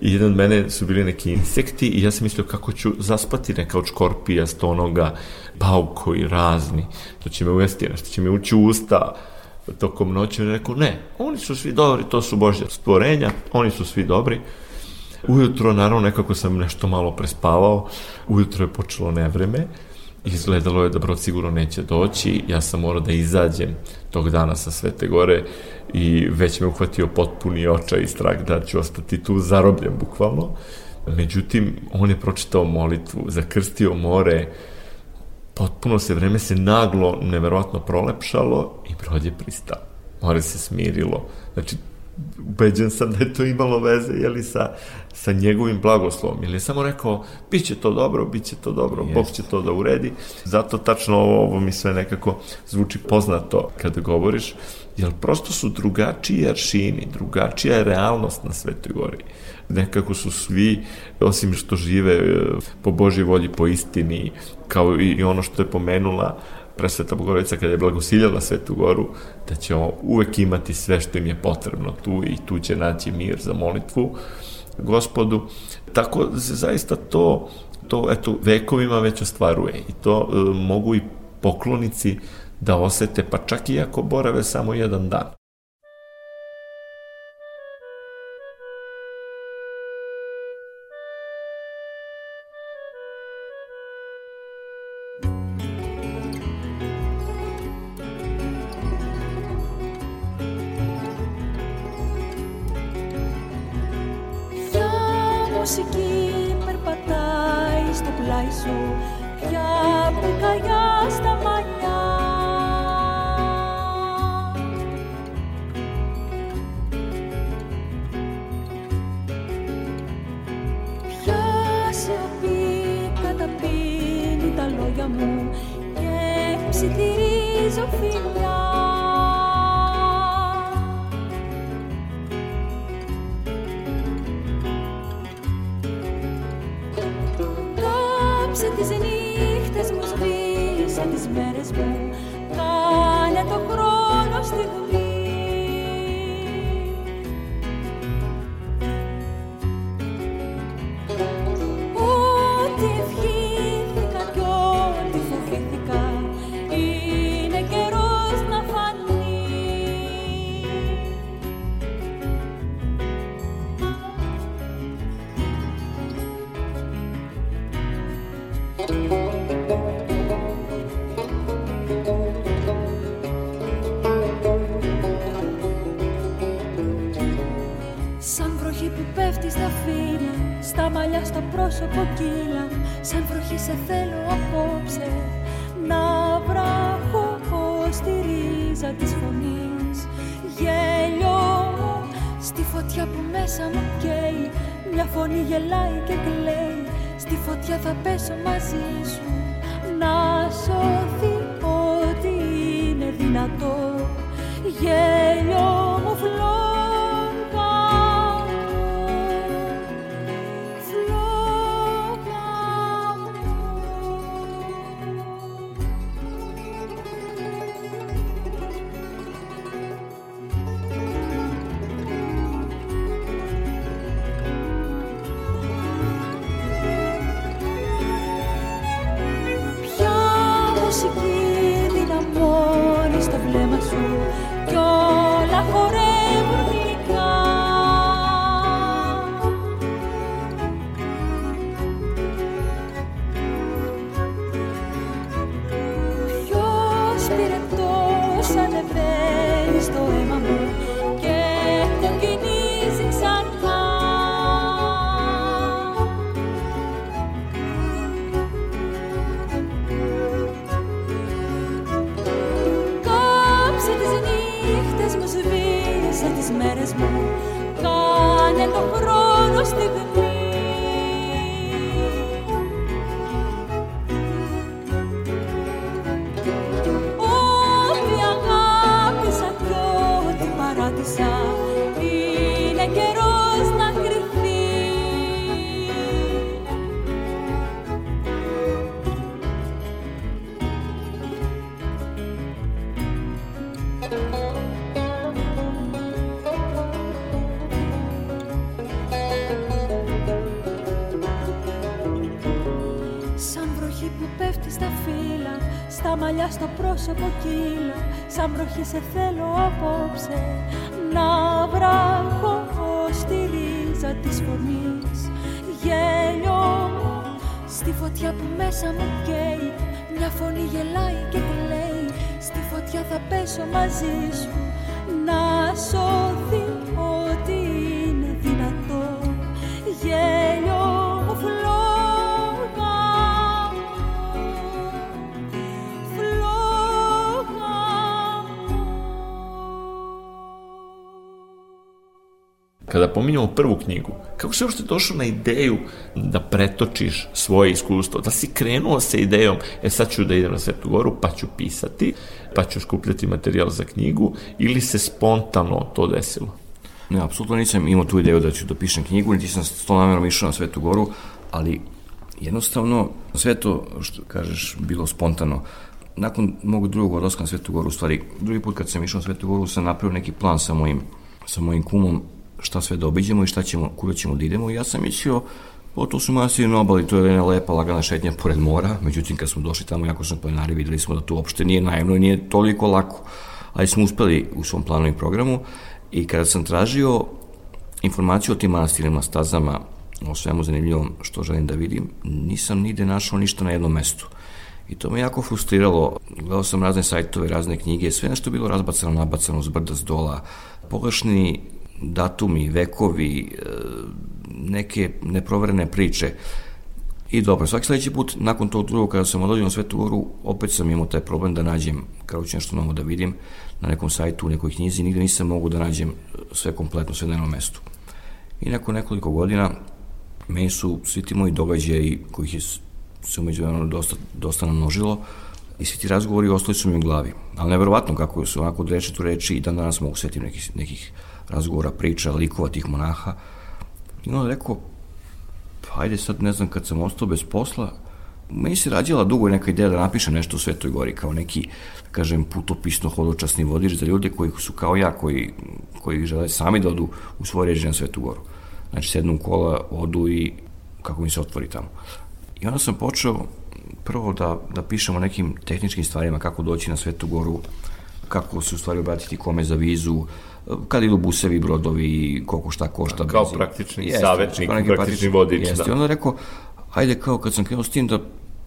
I jedan od mene su bili neki insekti i ja sam mislio kako ću zaspati neka od škorpija, stonoga, paukovi razni, to će me ujesti, nešto će me ući u usta, tokom noći, rekao, ne, oni su svi dobri, to su Božja stvorenja, oni su svi dobri, Ujutro, naravno, nekako sam nešto malo prespavao, ujutro je počelo nevreme, izgledalo je da brod sigurno neće doći, ja sam morao da izađem tog dana sa Svete Gore i već me uhvatio potpuni očaj i strah da ću ostati tu zarobljen, bukvalno. Međutim, on je pročitao molitvu, zakrstio more, potpuno se vreme se naglo, neverovatno prolepšalo i brod je pristao. More se smirilo. Znači, ubeđen sam da je to imalo veze jeli, sa, sa njegovim blagoslovom. Ili je samo rekao, bit će to dobro, bit će to dobro, Jest. Bog će to da uredi. Zato tačno ovo, ovo mi sve nekako zvuči poznato kada govoriš, jer prosto su drugačiji aršini, drugačija je realnost na Svetoj gori. Nekako su svi, osim što žive e, po Božoj volji, po istini, kao i ono što je pomenula presveta Bogorodica kada je blagosiljala Svetu Goru, da će uvek imati sve što im je potrebno tu i tu će naći mir za molitvu gospodu. Tako zaista to, to eto, vekovima već ostvaruje i to e, mogu i poklonici da osete, pa čak i ako borave samo jedan dan. γελάει και κλαίει. Στη φωτιά θα πέσω μαζί σου. Να σωθεί τις μέρες μου. Κάνε το χρόνο στιγμή πρόσωπο κύλα Σαν βροχή σε θέλω απόψε Να βράχω στη ρίζα της φωνής. Γέλιο Στη φωτιά που μέσα μου καίει Μια φωνή γελάει και κλαίει Στη φωτιά θα πέσω μαζί σου Να σώθει kada pominjamo prvu knjigu, kako si uopšte došao na ideju da pretočiš svoje iskustvo, da si krenuo sa idejom, e sad ću da idem na Svetu Goru, pa ću pisati, pa ću skupljati materijal za knjigu, ili se spontano to desilo? Ne, apsolutno nisam imao tu ideju da ću da pišem knjigu, niti sam s to namjerom išao na Svetu Goru, ali jednostavno sve to, što kažeš, bilo spontano. Nakon mog drugog odlaska na Svetu Goru, u stvari, drugi put kad sam išao na Svetu Goru, sam napravio neki plan sa mojim, sa mojim kumom šta sve da obiđemo i šta ćemo, kuda ćemo da idemo. Ja sam mislio O, to su na obali, to je jedna lepa, lagana šetnja pored mora, međutim kad smo došli tamo, jako smo planari, videli smo da to uopšte nije najemno i nije toliko lako, ali smo uspeli u svom planu i programu i kada sam tražio informaciju o tim manastirima, stazama, o svemu zanimljivom što želim da vidim, nisam nigde našao ništa na jednom mestu. I to me jako frustriralo. Gledao sam razne sajtove, razne knjige, sve nešto je bilo razbacano, nabacano s brda, s dola. Pogrešni datumi, vekovi, e, neke neproverene priče. I dobro, svaki sledeći put, nakon tog drugog, kada sam odlazio na Svetu Goru, opet sam imao taj problem da nađem, kao ću nešto novo da vidim, na nekom sajtu, u nekoj knjizi, nigde nisam mogu da nađem sve kompletno, sve na jednom mestu. I nakon nekoliko godina, meni su svi ti moji događaji, kojih je se umeđu dosta, dosta namnožilo, i svi ti razgovori ostali su mi u glavi. Ali neverovatno kako su onako od reči tu reči i dan danas mogu setiti nekih, nekih razgovora, priča, likova tih monaha. I onda rekao, pa ajde sad ne znam kad sam ostao bez posla, meni se rađala dugo neka ideja da napišem nešto u Svetoj Gori kao neki, da kažem, putopisno hodočasni vodič za ljude koji su kao ja, koji, koji žele sami da odu u svoj ređe na Svetu Goru. Znači, sednu u kola, odu i kako mi se otvori tamo. I onda sam počeo prvo da, da pišemo nekim tehničkim stvarima, kako doći na Svetu Goru, kako se u stvari obratiti kome za vizu, kad idu busevi, brodovi, koliko šta košta. Kao bez... praktični jeste, savjetnik, praktični, praktični vodič. Jeste. Da. I onda rekao, ajde kao kad sam krenuo s tim da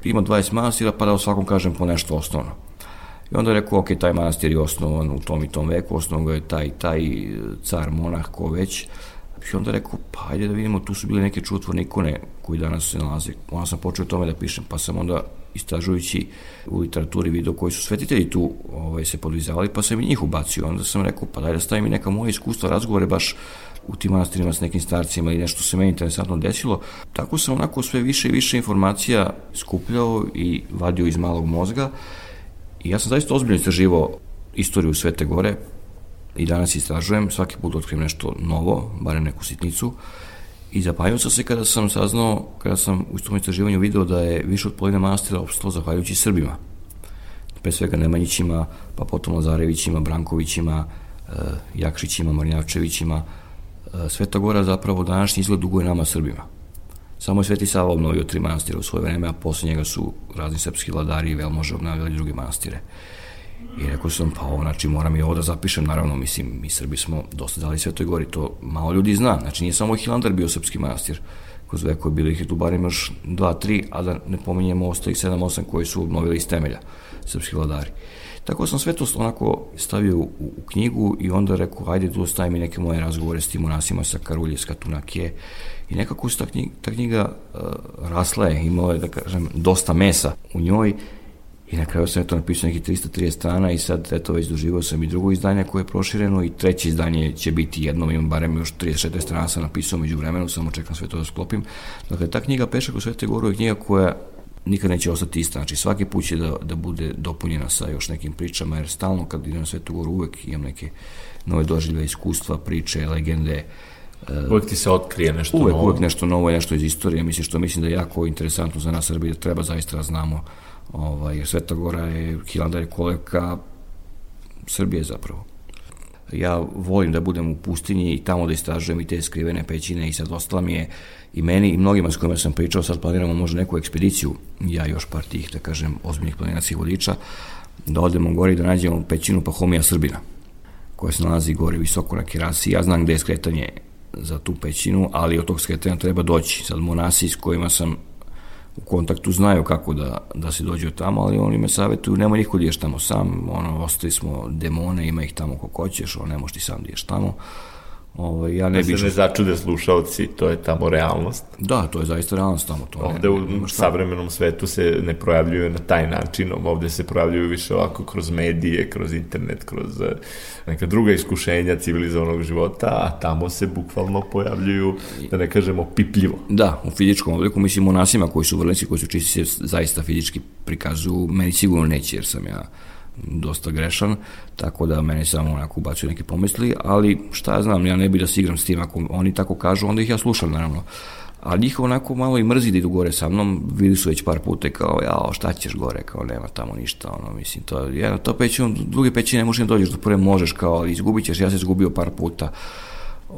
ima 20 manastira, pa da o svakom kažem po nešto osnovno. I onda je rekao, ok, taj manastir je osnovan u tom i tom veku, osnovan ga je taj, taj car, monah, ko već. I onda rekao, pa ajde da vidimo, tu su bile neke čutvorne ikone koji danas se nalaze. Onda sam počeo tome da pišem, pa sam onda istražujući u literaturi video koji su svetitelji tu ovaj, se podvizavali, pa sam i njih ubacio. Onda sam rekao, pa daj da stavim i neka moja iskustva, razgovore baš u tim manastirima s nekim starcima i nešto se meni interesantno desilo. Tako sam onako sve više i više informacija skupljao i vadio iz malog mozga i ja sam zaista ozbiljno istraživao istoriju Svete Gore, i danas istražujem, svaki put otkrijem nešto novo, barem neku sitnicu, i zapanjio sam se kada sam saznao, kada sam u tom istraživanju video da je više od polovine manastira opstalo zahvaljujući Srbima. Pre svega Nemanjićima, pa potom Lazarevićima, Brankovićima, e, Jakšićima, Marnjavčevićima. E, Sveta Gora zapravo današnji izgled duguje nama Srbima. Samo je Sveti Sava obnovio tri manastira u svoje vreme, a posle njega su razni srpski vladari i velmože obnavljali druge manastire. I rekao sam, pa ovo, znači moram i ovo da zapišem, naravno, mislim, mi Srbi smo dosta dali Svetoj Gori, to malo ljudi zna, znači nije samo Hilandar bio srpski manastir, kroz veko je bilo ih je tu barem još dva, tri, a da ne pominjemo ostalih sedam, osam koji su obnovili iz temelja, srpski vladari. Tako sam sve to onako stavio u, u knjigu i onda rekao, ajde tu stavim i neke moje razgovore s tim monasima sa Karulje, s Katunakije. I nekako ta knjiga, ta knjiga uh, rasla je, imala je, da kažem, dosta mesa u njoj I na kraju sam eto napisao nekih 330 strana i sad eto već doživao sam i drugo izdanje koje je prošireno i treće izdanje će biti jedno, imam barem još 34 strana sam napisao među vremenu, samo čekam sve to da sklopim. Dakle, ta knjiga Pešak u Svete Goru je knjiga koja nikad neće ostati ista, znači svaki put će da, da bude dopunjena sa još nekim pričama, jer stalno kad idem na Svetu Goru uvek imam neke nove doživlje, iskustva, priče, legende, e, Uvek ti se otkrije nešto uvek, novo. Uvek nešto novo, nešto iz istorije, mislim što mislim da je jako interesantno za nas Srbije, da treba zaista da znamo Ovaj, Sveta Gora je, Hilandar je kolevka Srbije zapravo. Ja volim da budem u pustinji i tamo da istražujem i te skrivene pećine i sad ostala mi je i meni i mnogima s kojima sam pričao, sad planiramo možda neku ekspediciju, ja još par tih, da kažem, ozbiljnih planinacijih vodiča, da odemo gori da nađemo pećinu Pahomija Srbina, koja se nalazi gore visoko na Kirasi. Ja znam gde je skretanje za tu pećinu, ali od tog skretanja treba doći. Sad monasi s kojima sam u kontaktu znaju kako da, da se dođe tamo, ali oni me savjetuju, nemoj niko da ješ tamo sam, ono, ostavi smo demone, ima ih tamo kako hoćeš, ono, ne možeš ti sam da ješ tamo. Ovaj, ja ne da se ne začude slušalci, to je tamo realnost. Da, to je zaista realnost tamo. To ovde ne, u savremenom svetu se ne projavljuju na taj način, ovde se projavljuju više ovako kroz medije, kroz internet, kroz eh, neka druga iskušenja civilizovanog života, a tamo se bukvalno pojavljuju, da ne kažemo, pipljivo. Da, u fizičkom obliku, mislim, u nasima koji su vrlici, koji su čisti se zaista fizički prikazuju, meni sigurno neće, jer sam ja dosta grešan, tako da mene samo onako ubacuju neke pomisli, ali šta ja znam, ja ne bi da se igram s tim, ako oni tako kažu, onda ih ja slušam naravno. A njih onako malo i mrzi da idu gore sa mnom, vidi su već par puta kao, jao, šta ćeš gore, kao nema tamo ništa, ono, mislim, to, jedno, to pećino, druge pećine ne možeš ne dođeš do prve možeš, kao, izgubit ćeš, ja se izgubio par puta,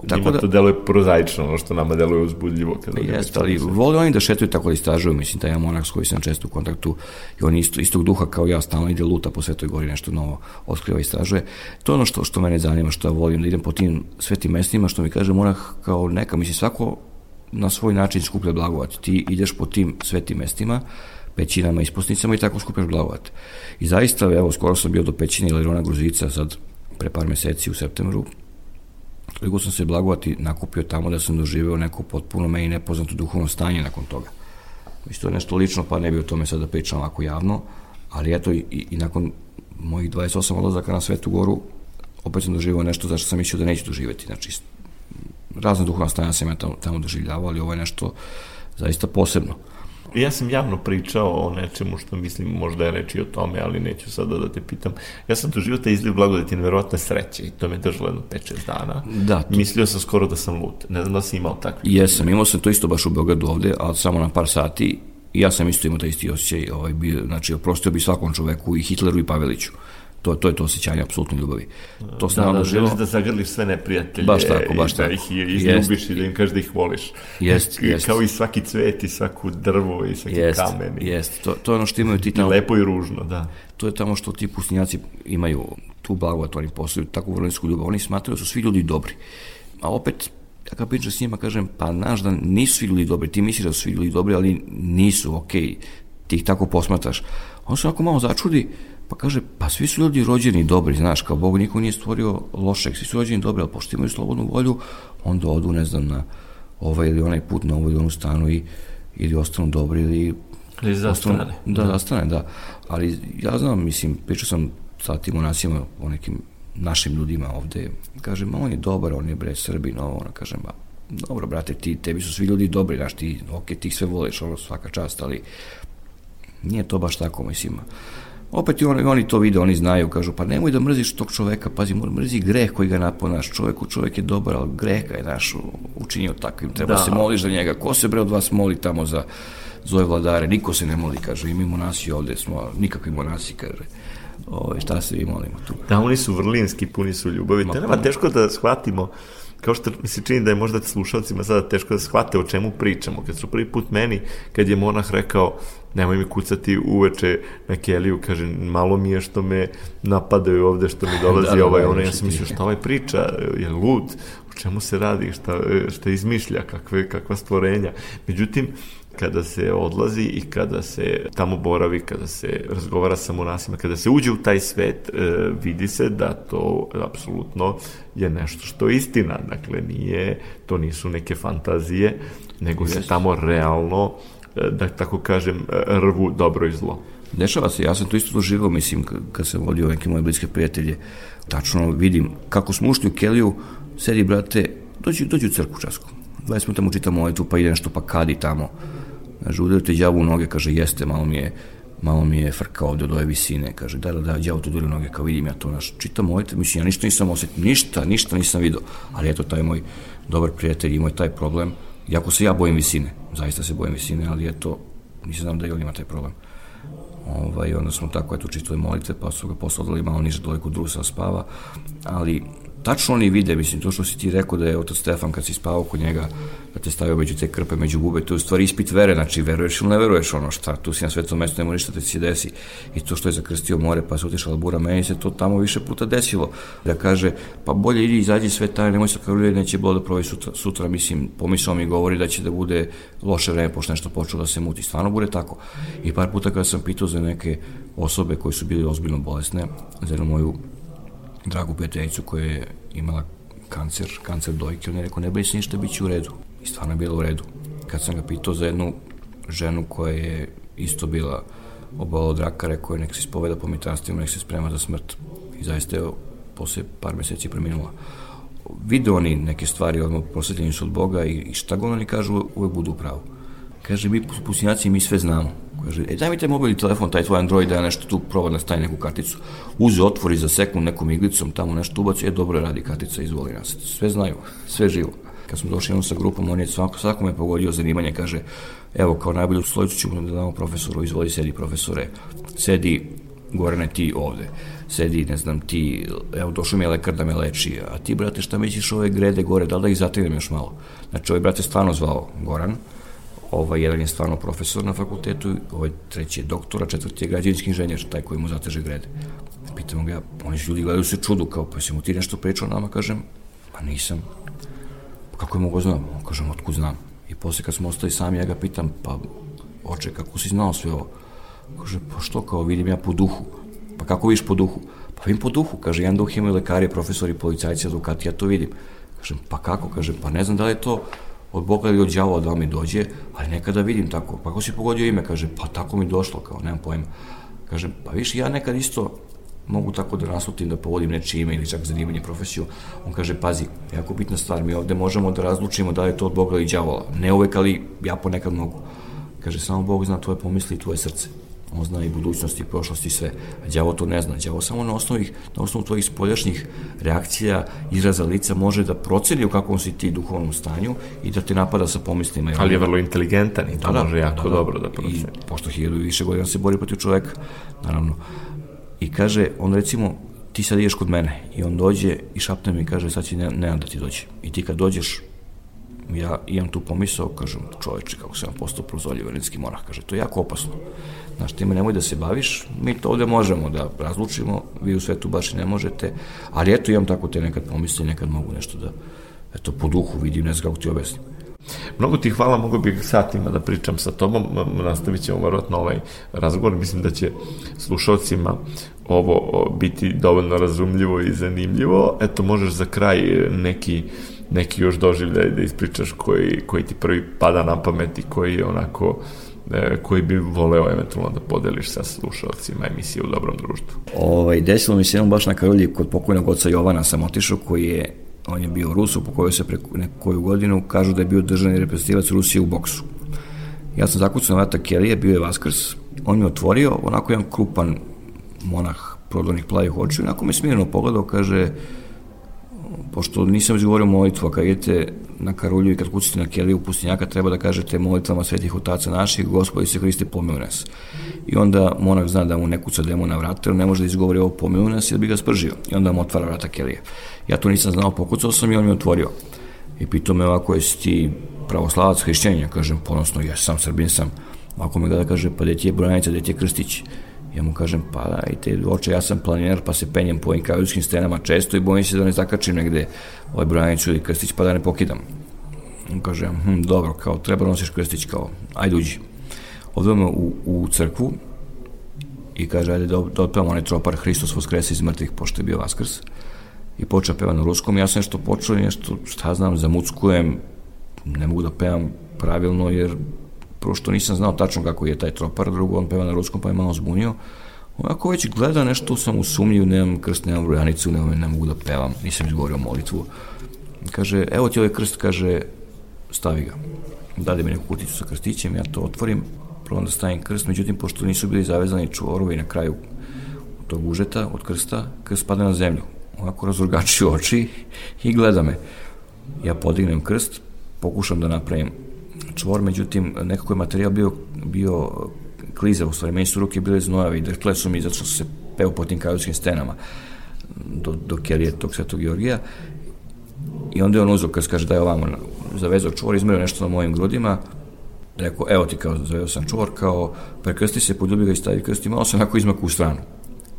Tako Njima da, to deluje prozaično, ono što nama deluje uzbudljivo. Kada jeste, ali vole oni da šetuju tako da istražuju, mislim, taj monak s koji sam često u kontaktu i on isto, istog duha kao ja, stalno ide luta po Svetoj gori, nešto novo otkriva i istražuje. To je ono što, što mene zanima, što ja volim, da idem po tim svetim mestima, što mi kaže monak kao neka, mislim, svako na svoj način skuplja blagovat. Ti ideš po tim svetim mestima, pećinama, isposnicama i tako skupljaš blagovat. I zaista, evo, skoro sam bio do pećine Ilirona Gruzica, sad pre par meseci u septembru, toliko sam se blagovati nakupio tamo da sam doživeo neko potpuno meni nepoznato duhovno stanje nakon toga. Mislim, to je nešto lično, pa ne bi o tome sada pričam ovako javno, ali eto i, i, i nakon mojih 28 odlazaka na Svetu Goru, opet sam doživao nešto zašto sam mislio da neću doživeti. Znači, razne duhovna stanja sam ja tamo, tamo doživljavao, ali ovo je nešto zaista posebno. Ja sam javno pričao o nečemu što mislim možda je reči o tome, ali neću sada da te pitam. Ja sam doživio taj izliv blagodeti nevjerojatne sreće i to me držalo jedno 5-6 dana. Da. To... Mislio sam skoro da sam lut. Ne znam da sam imao takvi. Jesam, imao sam to isto baš u Beogradu ovde, ali samo na par sati i ja sam isto imao taj isti osjećaj, ovaj, bio, znači oprostio bi svakom čoveku i Hitleru i Paveliću. To, to je to osjećanje apsolutne ljubavi. To se da, da, želiš da zagrliš sve neprijatelje. Baš tako, baš i da ih izljubiš i da im kažeš da ih voliš. Jest, I, jest. Kao i svaki cvet i svaku drvo i svaki jest, kamen. I... Jest, to, to je ono što imaju ti tamo. Lepo i ružno, da. To je tamo što ti pustinjaci imaju tu blagodat, oni posluju takvu vrlinsku ljubav. Oni smatraju da su svi ljudi dobri. A opet, ja kad pričam s njima, kažem, pa znaš da nisu svi ljudi dobri, ti misliš da su svi ljudi dobri, ali nisu, okej, okay. ti ih tako posmataš. On se onako malo začudi, Pa kaže, pa svi su ljudi rođeni dobri, znaš, kao Bog niko nije stvorio lošeg, svi su rođeni dobri, ali pošto imaju slobodnu volju, onda odu, ne znam, na ovaj ili onaj put, na ovu ili onu stanu i ili ostanu dobri ili... Ili zastane. Ostanu, da, da, zastane, da. Ali ja znam, mislim, pričao sam sa tim monasima o nekim našim ljudima ovde, kažem, on je dobar, on je bre Srbin, ovo, ono, kažem, ba, dobro, brate, ti, tebi su svi ljudi dobri, znaš, ti, ok, ti sve voliš, ono, svaka čast, ali nije to baš tako, mislim, Opet i oni, oni to vide, oni znaju, kažu, pa nemoj da mrziš tog čoveka, pazi, mrzi greh koji ga napao naš čoveku, čovek je dobar, ali greh ga je naš učinio takvim, treba da. se moliš za njega. Ko se bre od vas moli tamo za zove vladare? Niko se ne moli, kaže, i mi monasi ovde smo, nikakvi monasi, kaže. Ove, šta se vi molimo tu? Da, oni su vrlinski, puni su ljubavi. Te nema teško da shvatimo kao što mi se čini da je možda slušalcima sada teško da shvate o čemu pričamo. Kad su prvi put meni, kad je monah rekao nemoj mi kucati uveče na keliju, kaže, malo mi je što me napadaju ovde, što mi dolazi da, da, ovaj, da, ono, ja sam mislio šta ovaj priča, je lud, o čemu se radi, šta, šta izmišlja, kakve, kakva stvorenja. Međutim, kada se odlazi i kada se tamo boravi, kada se razgovara sa monasima, kada se uđe u taj svet, e, vidi se da to apsolutno je nešto što je istina. Dakle, nije, to nisu neke fantazije, nego se tamo realno E, da tako kažem, rvu dobro i zlo. Dešava se, ja sam to isto doživao, mislim, kad sam vodio neke moje bliske prijatelje, tačno vidim kako smo ušli u Keliju, sedi, brate, dođi, dođi u crku časku. 20 minuta mu čitamo ovaj tu, pa ide nešto, pa kadi tamo. Kaže, udario te djavu u noge, kaže, jeste, malo mi je, malo mi je frka ovde od ove visine, kaže, da, da, da, djavu te udario noge, kao vidim ja to, naš, čitam ovaj, mislim, ja ništa nisam osetio, ništa, ništa nisam video, ali eto, taj moj dobar prijatelj imao je taj problem, Iako se ja bojim visine, zaista se bojim visine, ali eto, nisam znam da i on ima taj problem. Ovaj, onda smo tako eto čitali molitve, pa su ga poslali malo niže dole kod drusa spava, ali tačno oni vide, mislim, to što si ti rekao da je otac Stefan kad si spavao kod njega, da te stavio među te krpe, među bube, to je u stvari ispit vere, znači veruješ ili ne veruješ ono šta, tu si na svetom mestu, nema ništa da ti se desi. I to što je zakrstio more, pa se otišao bura, meni se to tamo više puta desilo, da kaže, pa bolje idi izađi sve taj, nemoj se kao neće bilo da provi sutra, sutra, mislim, pomisao mi govori da će da bude loše vreme, pošto nešto počelo da se muti, stvarno bude tako. I par puta kada sam pitao za neke osobe koji su bili ozbiljno bolesne, za jednu moju dragu prijateljicu koja je imala kancer, kancer dojke, on je rekao, ne boj se ništa, bit će u redu. I stvarno je bilo u redu. Kad sam ga pitao za jednu ženu koja je isto bila obola od raka, rekao je, nek se ispoveda po mitranstvima, nek se sprema za smrt. I zaista je posle par meseci preminula. Vide oni neke stvari, odmah prosvetljeni su od Boga i šta god oni kažu, uvek budu u pravu. Kaže, mi pustinjaci, mi sve znamo. Kaže, e daj mi te mobilni telefon, taj tvoj Android, da ja nešto tu probam da staje neku karticu. Uze, otvori za sekund nekom iglicom, tamo nešto ubaci, e dobro radi kartica, izvoli nas. Sve znaju, sve živo. Kad smo došli sa grupom, on je svako, svako me pogodio zanimanje, kaže, evo, kao najbolju slojicu ćemo da damo profesoru, izvoli, sedi profesore, sedi, Gorane, ti ovde sedi, ne znam, ti, evo, došao mi je lekar da me leči, a ti, brate, šta misliš ove grede gore, da li da ih zategnem još malo? Znači, ovaj brate stvarno zvao Goran, ovaj jedan je stvarno profesor na fakultetu, ovaj treći je doktora, četvrti je građevinski inženjer, taj koji mu zateže grede. Pitamo ga, oni ljudi gledaju se čudu, kao, pa si mu ti nešto pričao nama, kažem, pa nisam. Pa kako je mogo znam? Kažem, otkud znam? I posle kad smo ostali sami, ja ga pitam, pa oče, kako si znao sve ovo? Kaže, pa što, kao vidim ja po duhu. Pa kako vidiš po duhu? Pa vidim po duhu, kaže, jedan duh imaju lekari, profesori, policajci, advokati, ja to vidim. Kažem, pa kako? Kaže, pa ne znam da li je to od Boga ili od đavola da mi dođe, ali nekada vidim tako. Pa kako si pogodio ime? Kaže, pa tako mi došlo, kao, nemam pojma. Kažem, pa viš, ja nekad isto mogu tako da naslutim da povodim nečije ime ili čak zanimanje profesiju. On kaže, pazi, jako bitna stvar, mi ovde možemo da razlučimo da je to od Boga ili đavola. Ne uvek, ali ja ponekad mogu. Kaže, samo Bog zna tvoje pomisli i tvoje srce. On zna i budućnost i prošlost i sve. A đavo to ne zna. Đavo samo na osnovu, na osnovu tvojih spoljašnjih reakcija, izraza lica može da proceni u kakvom si ti duhovnom stanju i da te napada sa pomislima. Ali je vrlo inteligentan i to da, može jako da, da, dobro da proceni. I pošto hiljadu i više godina se bori protiv čoveka, naravno. I kaže, on recimo, ti sad ideš kod mene i on dođe i šapne mi i kaže, sad će ne, ne da ti dođe. I ti kad dođeš, ja imam tu pomisao, kažem, čoveče, kako sam postao prozoljiv verenski monah, kaže, to je jako opasno. Znaš, time nemoj da se baviš, mi to ovde možemo da razlučimo, vi u svetu baš i ne možete, ali eto, imam tako te nekad pomisli, nekad mogu nešto da, eto, po duhu vidim, ne znam kako ti objasnim. Mnogo ti hvala, mogu bih satima da pričam sa tobom, nastavit ćemo verovatno ovaj razgovor, mislim da će slušalcima ovo biti dovoljno razumljivo i zanimljivo. Eto, možeš za kraj neki neki još doživljaj da ispričaš koji, koji ti prvi pada na pamet i koji je onako e, koji bi voleo eventualno da podeliš sa slušalcima emisije u dobrom društvu? Ovaj, desilo mi se jednom baš na Karolji kod pokojnog oca Jovana sam otišao koji je on je bio Rusu, po kojoj se pre koju godinu kažu da je bio državni reprezentativac Rusije u boksu. Ja sam zakucao na vrata Kelije, bio je Vaskrs, on mi otvorio, onako jedan krupan monah prodornih plavih očiju, onako me smirno pogledao, kaže, pošto nisam izgovorio molitvu, a kad idete na Karulju i kad kucite na Keliju pustinjaka, treba da kažete molitvama svetih otaca naših, gospodi se Hriste pomilu nas. I onda monak zna da mu ne kuca demo na vrata, ne može da izgovori ovo pomilu nas, jer bi ga spržio. I onda mu otvara vrata Kelije. Ja to nisam znao, pokucao sam i on mi otvorio. I pitao me ovako, jesi ti pravoslavac hrišćanja? Kažem, ponosno, ja sam srbin sam. Ako me gleda, kaže, pa gde ti je Brojanica, gde ti je Krstić? Ja mu kažem, pa dajte, oče, ja sam planinar, pa se penjem po kraljevskim stenama često i bojim se da ne zakačim negde ovaj brojanicu ili krstić, pa da ne pokidam. On kaže, hm, dobro, kao, treba da nosiš krstić, kao, ajde uđi. Odveo u, u crkvu i kaže, ajde da, da otpevamo onaj tropar Hristos Voskresa iz mrtvih, pošto je bio Vaskrs. I počeo peva na ruskom, ja sam nešto počeo nešto, šta znam, zamuckujem, ne mogu da pevam pravilno, jer prvo što nisam znao tačno kako je taj tropar, drugo on peva na ruskom pa je malo zbunio. Onako već gleda nešto sam u sumnju, nemam krst, nemam brojanicu, nemam, ne mogu da pevam, nisam izgovorio molitvu. Kaže, evo ti ovaj krst, kaže, stavi ga. Dade mi neku kuticu sa krstićem, ja to otvorim, prvo da stavim krst, međutim, pošto nisu bili zavezani čuvorovi na kraju tog užeta od krsta, krst pada na zemlju. Ovako razrugači oči i gleda me. Ja podignem krst, pokušam da napravim čvor, međutim, nekako je materijal bio, bio klizav, u stvari, meni su ruke bile znojavi, drhtile su mi zato što se peo po tim kajovskim stenama do, do kelije tog svetog Georgija i onda je on uzao, kad kaže daj ovamo, zavezao čvor, izmerio nešto na mojim grudima, rekao, evo ti kao, zavezao sam čvor, kao, prekrsti se, poljubi ga i stavi krst i malo sam onako izmaku u stranu.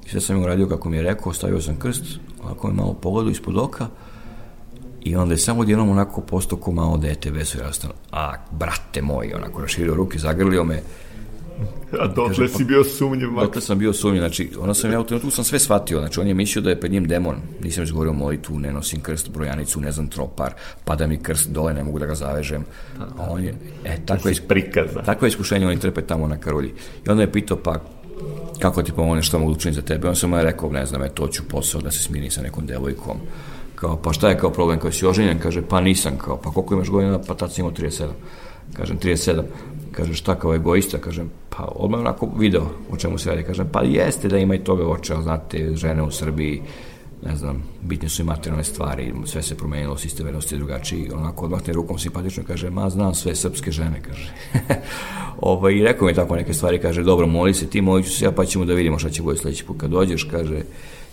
I sve sam im uradio kako mi je rekao, stavio sam krst, onako mi malo pogledao ispod oka, I onda je samo odjednom onako postao ko malo dete veso jasno. A, brate moj, onako raširio ruke, zagrlio me. A dotle Kaže, si bio sumnjiv. Dotle sam bio sumnjiv, znači, ono sam ja u trenutku sam sve shvatio, znači on je mislio da je pred njim demon, nisam izgovorio molitvu, ne nosim krst, brojanicu, ne znam, tropar, pada mi krst dole, ne mogu da ga zavežem. Da, da. On je, e, tako je, prikaza. Takvo je iskušenje oni trpe tamo na karulji. I onda je pitao, pa, kako ti pomogne, što mogu da učiniti za tebe? On sam mu rekao, ne znam, e, to ću posao da se smirim sa nekom devojkom Kao, pa šta je kao problem, kao si oženjen? Kaže, pa nisam, kao, pa koliko imaš godina? Pa tad sam imao 37. Kažem, 37. Kaže, šta kao egoista? Kažem, pa odmah onako video o čemu se radi. Kažem, pa jeste da ima i toga oče, znate, žene u Srbiji, ne znam, bitne su i materijalne stvari, sve se promenilo, sistem vrednosti je drugačiji, onako odmahne rukom simpatično kaže, ma znam sve srpske žene, kaže. ovaj, I rekao mi tako neke stvari, kaže, dobro, moli se ti, molit ću se ja, pa ćemo da vidimo šta će bude sledeći put kad dođeš, kaže,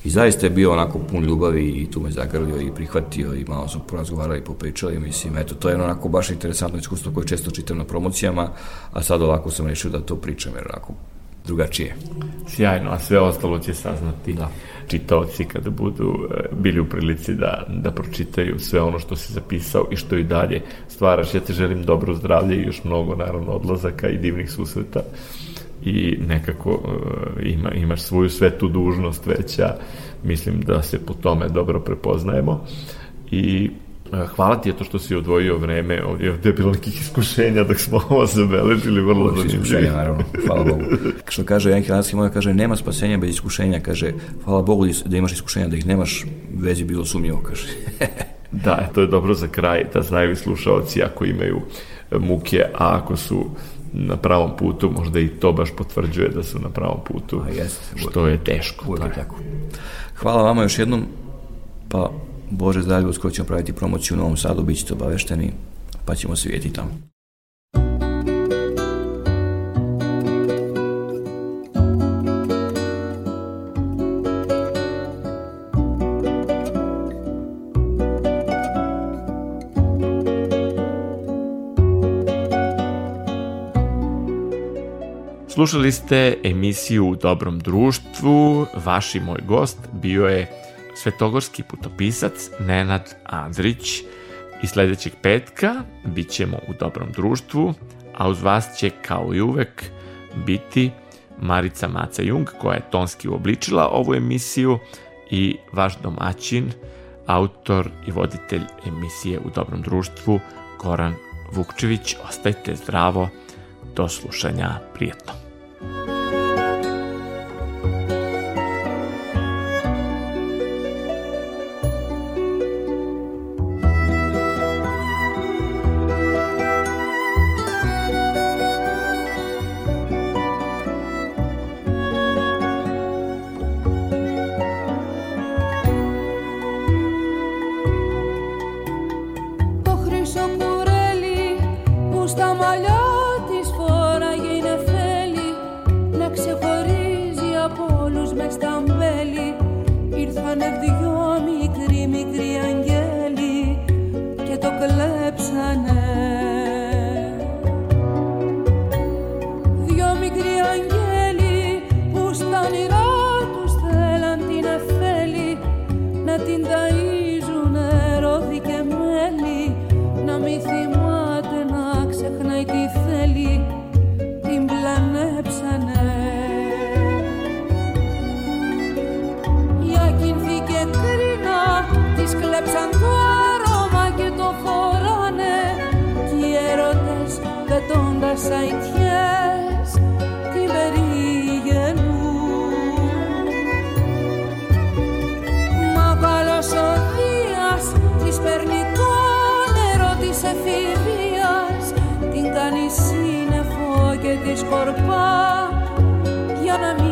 I zaista je bio onako pun ljubavi i tu me zagrlio i prihvatio i malo smo porazgovarali i popričali, mislim, eto, to je onako baš interesantno iskustvo koje često čitam na promocijama, a sad ovako sam rešio da to pričam, jer onako drugačije. Sjajno, a sve ostalo će saznati da. čitaoci kada budu e, bili u prilici da, da pročitaju sve ono što si zapisao i što i dalje stvaraš. Ja te želim dobro zdravlje i još mnogo, naravno, odlazaka i divnih susreta i nekako uh, ima, imaš svoju svetu dužnost veća, mislim da se po tome dobro prepoznajemo i uh, Hvala ti je to što si odvojio vreme, ovdje, ovdje je bilo nekih iskušenja dok smo ovo zabeležili, vrlo zanimljivo. Iskušenja, naravno, hvala Bogu. Što kaže Jan Hilanski moja, kaže, nema spasenja bez iskušenja, kaže, hvala Bogu da imaš iskušenja, da ih nemaš, vezi bilo sumnjivo, kaže. da, to je dobro za kraj, da znaju i slušalci ako imaju muke, a ako su na pravom putu, možda i to baš potvrđuje da su na pravom putu, A jest, što je teško. Uvijek je tako. Hvala vama još jednom, pa Bože zdravlje, uskoro ćemo praviti promociju u Novom Sadu, bit ćete obavešteni, pa ćemo se vidjeti tamo. Slušali ste emisiju U dobrom društvu. Vaš i moj gost bio je svetogorski putopisac Nenad Andrić. I sledećeg petka bit ćemo u dobrom društvu, a uz vas će kao i uvek biti Marica Maca Jung, koja je tonski uobličila ovu emisiju i vaš domaćin, autor i voditelj emisije U dobrom društvu, Goran Vukčević. Ostajte zdravo, do slušanja, prijetno. Thank you. σκορπά για να μην